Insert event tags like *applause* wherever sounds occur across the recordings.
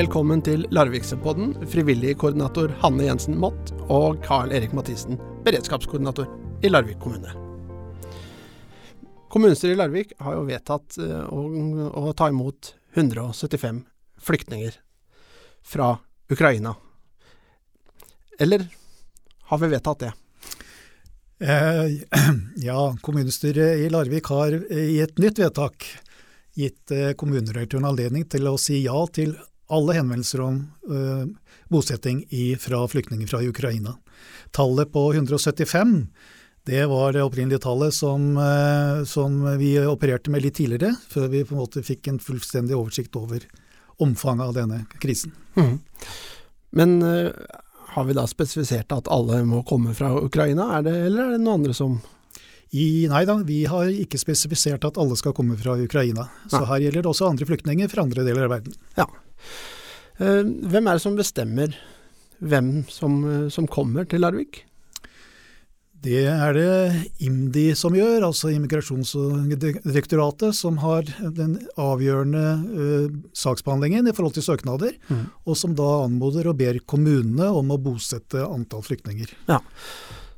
Velkommen til Larviksepodden, frivillig koordinator Hanne Jensen Mott og Carl Erik Mathisen, beredskapskoordinator i Larvik kommune. Kommunestyret i Larvik har jo vedtatt eh, å, å ta imot 175 flyktninger fra Ukraina. Eller har vi vedtatt det? Eh, *clears throat* ja, kommunestyret i Larvik har i et nytt vedtak gitt eh, kommunedirektøren anledning til å si ja til alle henvendelser om uh, bosetting i, fra flyktninger fra Ukraina. Tallet på 175 det var det opprinnelige tallet som, uh, som, vi opererte med litt tidligere, før vi på en måte fikk en fullstendig oversikt over omfanget av denne krisen. Mm. Men uh, har vi da spesifisert at alle må komme fra Ukraina, er det, eller er det noen andre som i, nei da, vi har ikke spesifisert at alle skal komme fra Ukraina. Så her gjelder det også andre flyktninger fra andre deler av verden. Ja. Eh, hvem er det som bestemmer hvem som, eh, som kommer til Larvik? Det er det IMDi som gjør, altså Immigrasjonsdirektoratet, som har den avgjørende uh, saksbehandlingen i forhold til søknader, mm. og som da anmoder og ber kommunene om å bosette antall flyktninger. Ja,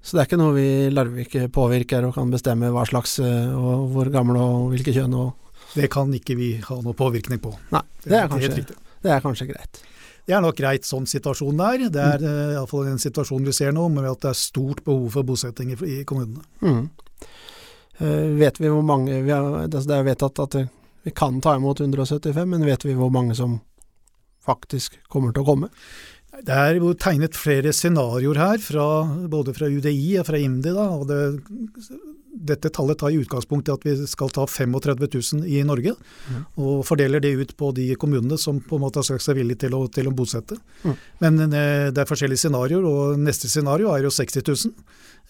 Så det er ikke noe vi i Larvik påvirker og kan bestemme hva slags og hvor gamle og hvilke kjønn og Det kan ikke vi ha noe påvirkning på. Nei, det er, kanskje det er kanskje greit. Det er nok greit sånn situasjonen er. Det er mm. Eh, iallfall en situasjon vi ser nå, med at det er stort behov for bosetting i, i kommunene. Mm. Uh, vet vi hvor mange vi har, Det er vedtatt at vi kan ta imot 175, men vet vi hvor mange som faktisk kommer til å komme? Det er jo tegnet flere scenarioer her, fra, både fra UDI og fra IMDi. Da, og det dette tallet tar i utgangspunkt i at vi skal ta 35 000 i Norge, mm. og fordeler det ut på de kommunene som på en måte har sagt seg villige til å, til å bosette. Mm. Men eh, det er forskjellige scenarioer, og neste scenario er jo 60 000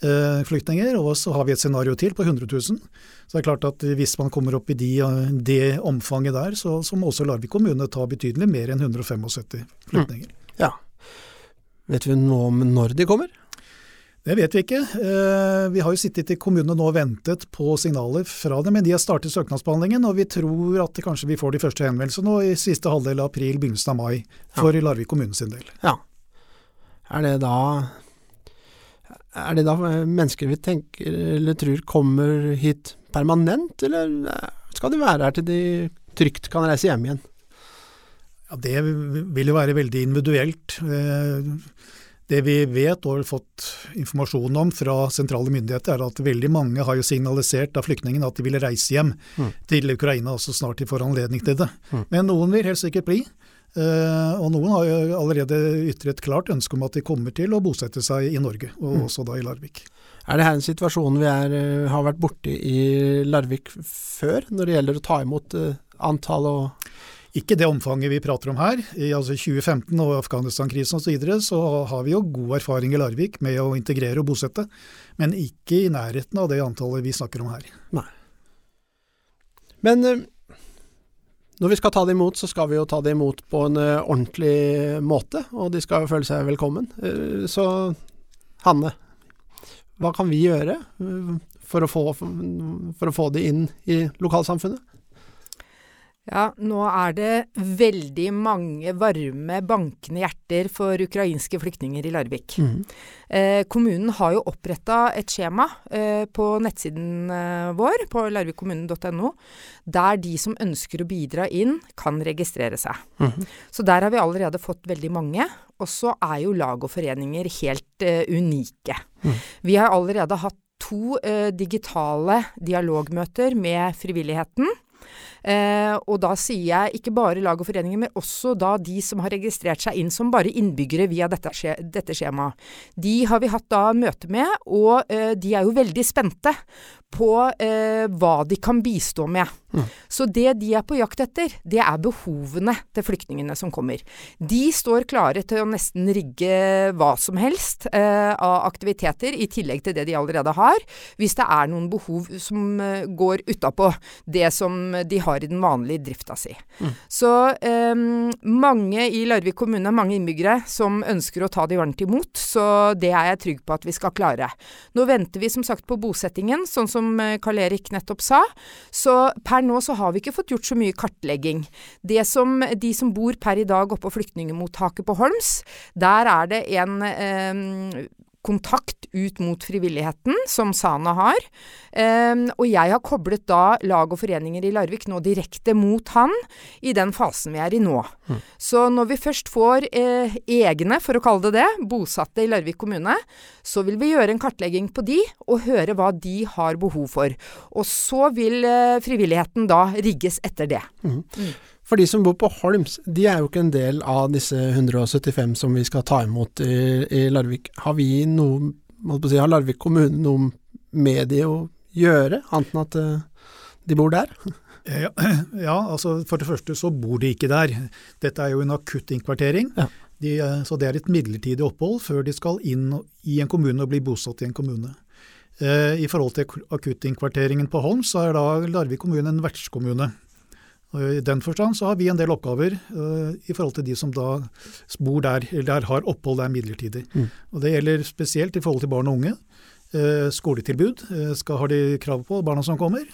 eh, flyktninger. Og så har vi et scenario til på 100 000. Så det er klart at hvis man kommer opp i de, det omfanget der, så, så må også Larvik kommune ta betydelig mer enn 175 flyktninger. Mm. Ja. Vet vi noe om når de kommer? Det vet vi ikke. Eh, vi har jo sittet i kommunene nå og ventet på signaler fra dem, men de har startet søknadsbehandlingen, og vi tror at kanskje vi får de første henvendelsene nå i siste halvdel av april, begynnelsen av mai, for ja. Larvik kommune sin del. Ja. Er det da er det da mennesker vi tenker eller tror kommer hit permanent, eller skal de være her til de trygt kan reise hjem igjen? Ja, Det vil jo være veldig individuelt. Eh, det vi vet og har fått informasjon om fra sentrale myndigheter, er at veldig mange har jo signalisert av flyktningene at de vil reise hjem mm. til Ukraina så snart de får anledning til det. Mm. Men noen vil helt sikkert bli. Uh, og noen har jo allerede ytret klart ønske om at de kommer til å bosette seg i Norge, og mm. også da i Larvik. Er det her en situasjon vi er, eh, har vært borti i Larvik før, når det gjelder å ta imot antall og ikke det omfanget vi prater om her. I altså 2015 og Afghanistan-krisen osv. Så, videre, så har vi jo god erfaring i Larvik med å integrere og bosette, men ikke i nærheten av det antallet vi snakker om her. Nei. Men eh, når vi skal ta det imot, så skal vi jo ta det imot på en uh, ordentlig måte, og de skal jo føle seg velkommen. Uh, så Hanne, hva kan vi gjøre for å, få, for å få de inn i lokalsamfunnet? Ja, nå er det veldig mange varme, bankende hjerter for ukrainske flyktninger i Larvik. Mm. Eh, kommunen har jo oppretta et skjema eh, på nettsiden eh, vår, på larvikkommunen.no, der de som ønsker å bidra inn, kan registrere seg. Mm. Så der har vi allerede fått veldig mange. Og så er jo lag og foreninger helt eh, unike. Mm. Vi har allerede hatt to eh, digitale dialogmøter med frivilligheten. Eh, og da sier jeg ikke bare lag og foreninger, men også da de som har registrert seg inn som bare innbyggere via dette, dette skjemaet. De har vi hatt da møte med, og eh, de er jo veldig spente på eh, hva de kan bistå med. Mm. Så det de er på jakt etter, det er behovene til flyktningene som kommer. De står klare til å nesten rigge hva som helst eh, av aktiviteter, i tillegg til det de allerede har, hvis det er noen behov som eh, går utapå det som de har i den vanlige drifta si. Mm. Så eh, mange i Larvik kommune, mange innbyggere, som ønsker å ta de varmt imot, så det er jeg trygg på at vi skal klare. Nå venter vi som sagt på bosettingen, sånn som eh, Karl Erik nettopp sa. Så per per nå så har vi ikke fått gjort så mye kartlegging. Det som, de som bor per i dag oppe på flyktningemottaket på Holms, der er det en eh, kontakt ut mot frivilligheten, som Sana har. Um, og jeg har koblet da lag og foreninger i Larvik nå direkte mot han i den fasen vi er i nå. Mm. Så når vi først får eh, egne, for å kalle det det, bosatte i Larvik kommune, så vil vi gjøre en kartlegging på de, og høre hva de har behov for. Og så vil eh, frivilligheten da rigges etter det. Mm. Mm. For de som bor på Holms, de er jo ikke en del av disse 175 som vi skal ta imot i, i Larvik. Har vi noe, si, har Larvik kommune noe med de å gjøre, annet enn at uh, de bor der? Ja, *clears throat* ja, altså for det første så bor de ikke der. Dette er jo en akuttinnkvartering. Ja. De, eh, så det er et midlertidig opphold før de skal inn i en kommune og bli bosatt i en kommune. Eh, I forhold til akuttinnkvarteringen på Holm, så er da Larvik kommune en vertskommune. Og I den forstand så har vi en del oppgaver uh, i forhold til de som da bor der, eller der har opphold der midlertidig. Mm. Og Det gjelder spesielt i forhold til barn og unge. Uh, skoletilbud uh, skal, har de krav på, barna som kommer.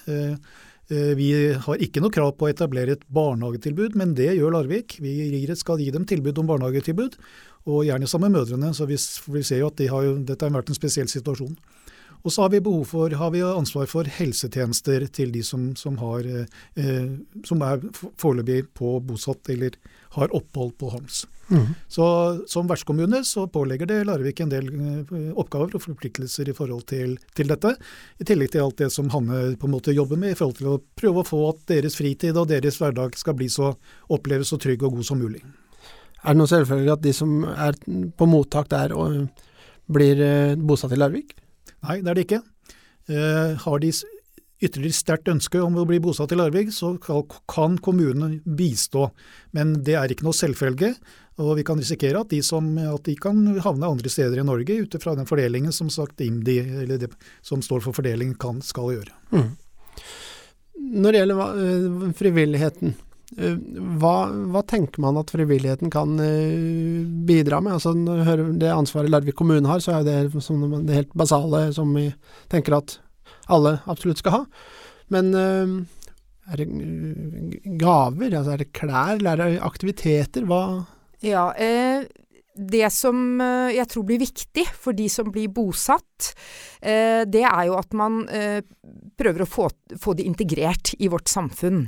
Vi har ikke noe krav på å etablere et barnehagetilbud, men det gjør Larvik. Vi skal gi dem tilbud om barnehagetilbud, og gjerne sammen med mødrene. Så vi, vi ser jo at de har, dette har vært en spesiell situasjon. Og så har vi behov for, har vi ansvar for helsetjenester til de som, som, har, eh, som er foreløpig på bosatt eller har opphold på Homs. Mm. Så Som vertskommune så pålegger det Larvik en del eh, oppgaver og forpliktelser i forhold til, til, dette. I tillegg til alt det som Hanne på en måte jobber med i forhold til å prøve å få at deres fritid og deres hverdag skal bli så oppleves så trygg og god som mulig. Er det noe selvfølgelig at de som er på mottak der og blir eh, bosatt i Larvik? Nei, det er det ikke. Eh, har de ytterligere sterkt ønske om å bli bosatt i Larvik, så kan kommunen bistå. Men det er ikke noe selvfølge, og vi kan risikere at de, som, at de kan havne andre steder i Norge ut fra den fordelingen som sagt IMDi, eller det som står for fordeling, kan, skal gjøre. Mm. Når det gjelder eh, frivilligheten, hva, hva, tenker man at frivilligheten kan uh, bidra med? Altså, det ansvaret Larvik kommune har, så er det det helt basale som vi tenker at alle absolutt skal ha. Men uh, er det gaver, altså er det klær, eller er det aktiviteter? Hva Ja, eh, det som jeg tror blir viktig for de som blir bosatt, eh, det er jo at man eh, prøver å få, få det integrert i vårt samfunn.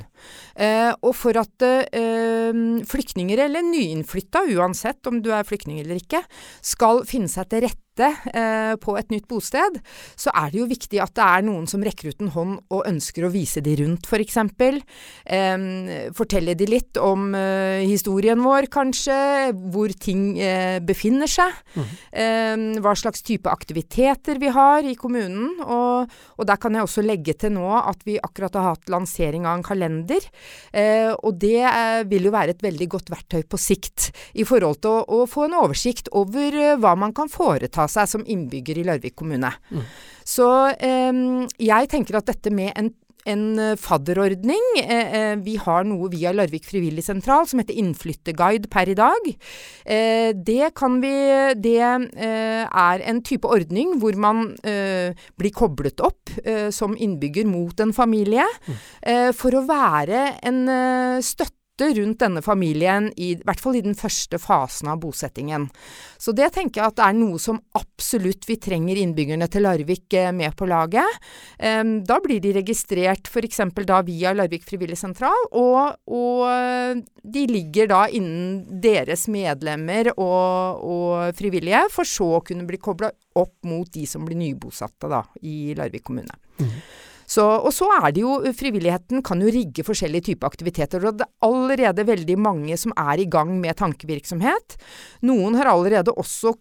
Eh, og for at eh, flyktninger, eller nyinnflytta, uansett om du er flyktning eller ikke, skal finne seg til rette eh, på et nytt bosted, så er det jo viktig at det er noen som rekker ut en hånd og ønsker å vise de rundt, f.eks. For eh, fortelle de litt om eh, historien vår, kanskje, hvor ting eh, befinner seg. Mm. hva slags type aktiviteter vi har i kommunen. Og, og der kan jeg også legge legge til nå at vi akkurat har hatt lansering av en kalender. Eh, og det eh, vil jo være et veldig godt verktøy på sikt i forhold til å, å få en oversikt over eh, hva man kan foreta seg som innbygger i Larvik kommune. Mm. Så eh, jeg tenker at dette med en en eh, fadderordning. Eh, eh, vi har noe via Larvik frivilligsentral som heter Innflytterguide per i dag. Det kan vi Det er en type ordning hvor man blir koblet opp som innbygger mot en familie mm. for å være en støtte støtte rundt denne familien, i, i hvert fall i den første fasen av bosettingen. Så det tenker jeg at det er noe som absolutt vi trenger innbyggerne til Larvik eh, med på laget. Da blir de registrert f.eks. da via Larvik frivilligsentral, og, og eh, de ligger da innen deres medlemmer og, og, frivillige, for så å kunne bli kobla opp mot de som blir nybosatte da, i Larvik kommune. Mm. Så, og så er det jo Frivilligheten kan jo rigge forskjellige typer aktiviteter. Og det er allerede veldig mange som er i gang med tankevirksomhet. Noen har allerede også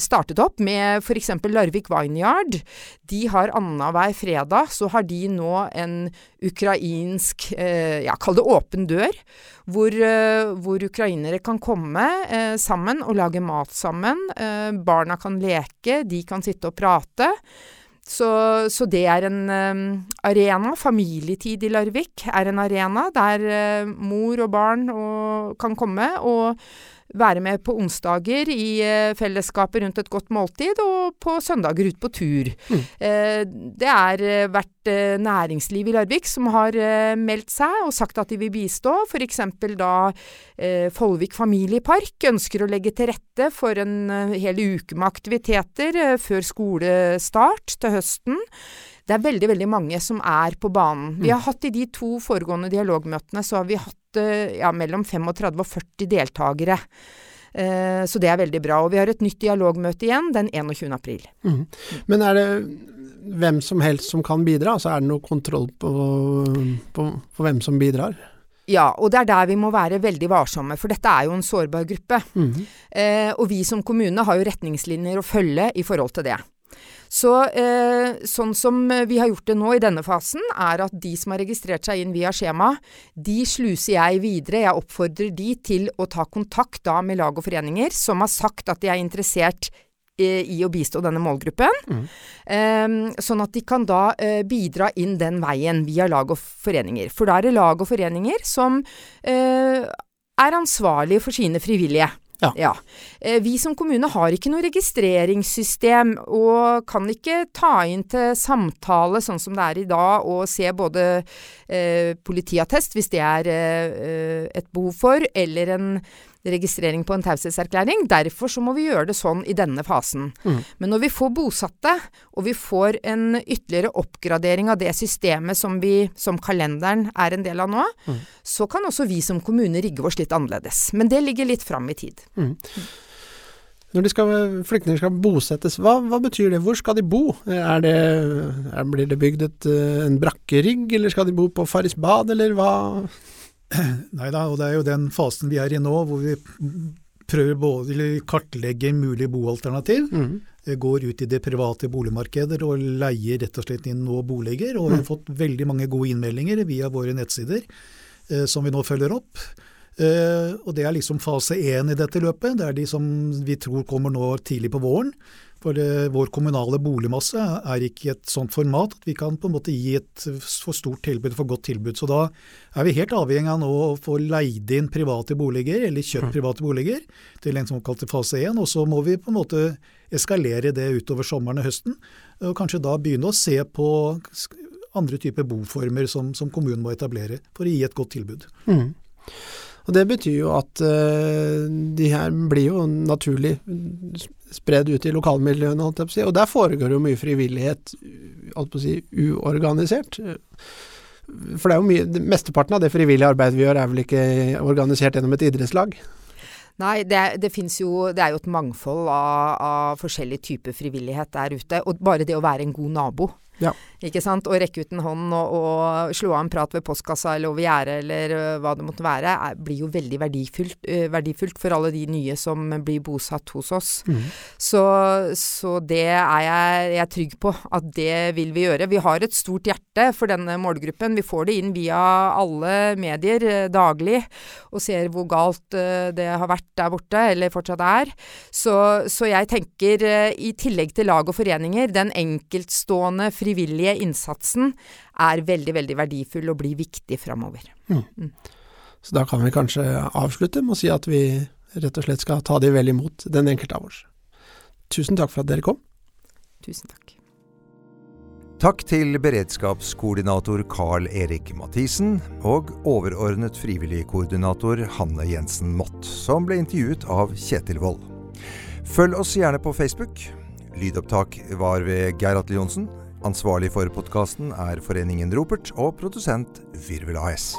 startet opp med f.eks. Larvik Vineyard. De har annenhver fredag så har de nå en ukrainsk ja, kall det åpen dør, hvor, hvor ukrainere kan komme sammen og lage mat sammen. Barna kan leke, de kan sitte og prate. Så, så, det er en um, arena. Familietid i Larvik er en arena der uh, mor og barn og, kan komme og være med på onsdager i eh, fellesskapet rundt et godt måltid, og på søndager ut på tur. Mm. Eh, det er vært eh, næringsliv i Larvik som har meldt seg og sagt at de vil bistå. F.eks. da Follvik familiepark ønsker å legge til rette for en hel uke med aktiviteter før skolestart til høsten. Det er veldig veldig mange som er på banen. Vi har hatt I de to foregående dialogmøtene så har vi hatt eh, ja, mellom 35 og 40 deltakere. Eh, så det er veldig bra. Og vi har et nytt dialogmøte igjen den 21. april. Mm. Men er det hvem som helst som kan bidra? Altså er det noe kontroll på, på, på hvem som bidrar? Ja, og det er der vi må være veldig varsomme, for dette er jo en sårbar gruppe. Mm. Eh, og vi som kommune har jo retningslinjer å følge i forhold til det. Så eh, sånn som vi har gjort det nå i denne fasen, er at de som har registrert seg inn via skjema, de sluser jeg videre. Jeg oppfordrer de til å ta kontakt da med lag og foreninger som har sagt at de er interessert eh, i å bistå denne målgruppen. Mm. Eh, sånn at de kan da eh, bidra inn den veien via lag og foreninger. For da er det lag og foreninger som eh, er ansvarlige for sine frivillige. Ja. ja. vi som kommune har ikke noe registreringssystem, og kan ikke ta inn til samtale sånn som det er i dag, og se både eh, politiattest, hvis det er eh, et behov for, eller en registrering på en taushetserklæring. Derfor så må vi gjøre det sånn i denne fasen. Mm. Men når vi får bosatte, og vi får en ytterligere oppgradering av det systemet som, vi, som kalenderen er en del av nå, mm. så kan også vi som kommune rigge oss litt annerledes. Men det ligger litt fram i tid. Når skal, flyktninger skal bosettes, hva, hva betyr det? Hvor skal de bo? Er det, er, blir det bygd et, en brakkerigg, eller skal de bo på Farrisbad, eller hva? *clears throat* Nei da, og det er jo den fasen vi er i nå, hvor vi prøver både eller kartlegger mulige boalternativ. mm. Går ut i det private boligmarkedet og leier rett og slett inn nå boliger. Og vi har fått veldig mange gode innmeldinger via våre nettsider, eh, som vi nå følger opp. Eh, og det er liksom fase én i dette løpet. Det er de som vi tror kommer nå tidlig på våren. For uh, vår kommunale boligmasse er ikke i et sånt format at vi kan på en måte gi et for stort tilbud, for godt tilbud. Så da er vi helt avhengig av nå å få leid inn private boliger, eller kjøpt private boliger, til en såkalt fase én. Og så må vi på en måte eskalere det utover sommeren og høsten. Og kanskje da begynne å se på andre typer boformer som, som kommunen må etablere for å gi et godt tilbud. Mhm. Og det betyr jo at uh, de her blir jo naturlig spredd ut i lokalmiljøene. Og der foregår jo mye frivillighet, holdt på å si, uorganisert. For det er jo mye, mesteparten av det frivillige arbeidet vi gjør er vel ikke organisert gjennom et idrettslag? Nei, det, det jo Det er jo et mangfold av, av forskjellige typer frivillighet der ute. Og bare det å være en god nabo. Ja. Ikke sant? Å rekke ut en hånd og, og slå av en prat ved postkassa eller over gjerdet eller ø, hva det måtte være, er, blir jo veldig verdifullt, uh, verdifullt for alle de nye som blir bosatt hos oss. Så, så det er jeg, jeg er trygg på at det vil vi gjøre. Vi har et stort hjerte for denne målgruppen. Vi får det inn via alle medier uh, daglig og ser hvor galt det har vært der borte, eller fortsatt er. Så, så jeg tenker, i tillegg til lag og foreninger, den enkeltstående frivillige innsatsen er veldig, veldig verdifull og blir viktig framover. Så da kan vi kanskje avslutte med å si at vi rett og slett skal ta de vel imot, den enkelte av oss. Tusen takk for at dere kom. Tusen takk. Takk til beredskapskoordinator Carl Erik Mathisen og overordnet frivillig koordinator Hanne Jensen Mott, som ble intervjuet av Kjetil Wold. Følg oss gjerne på Facebook. Lydopptak var ved Geir Atle Johnsen. Ansvarlig for podkasten er Foreningen Ropert og produsent Virvel AS.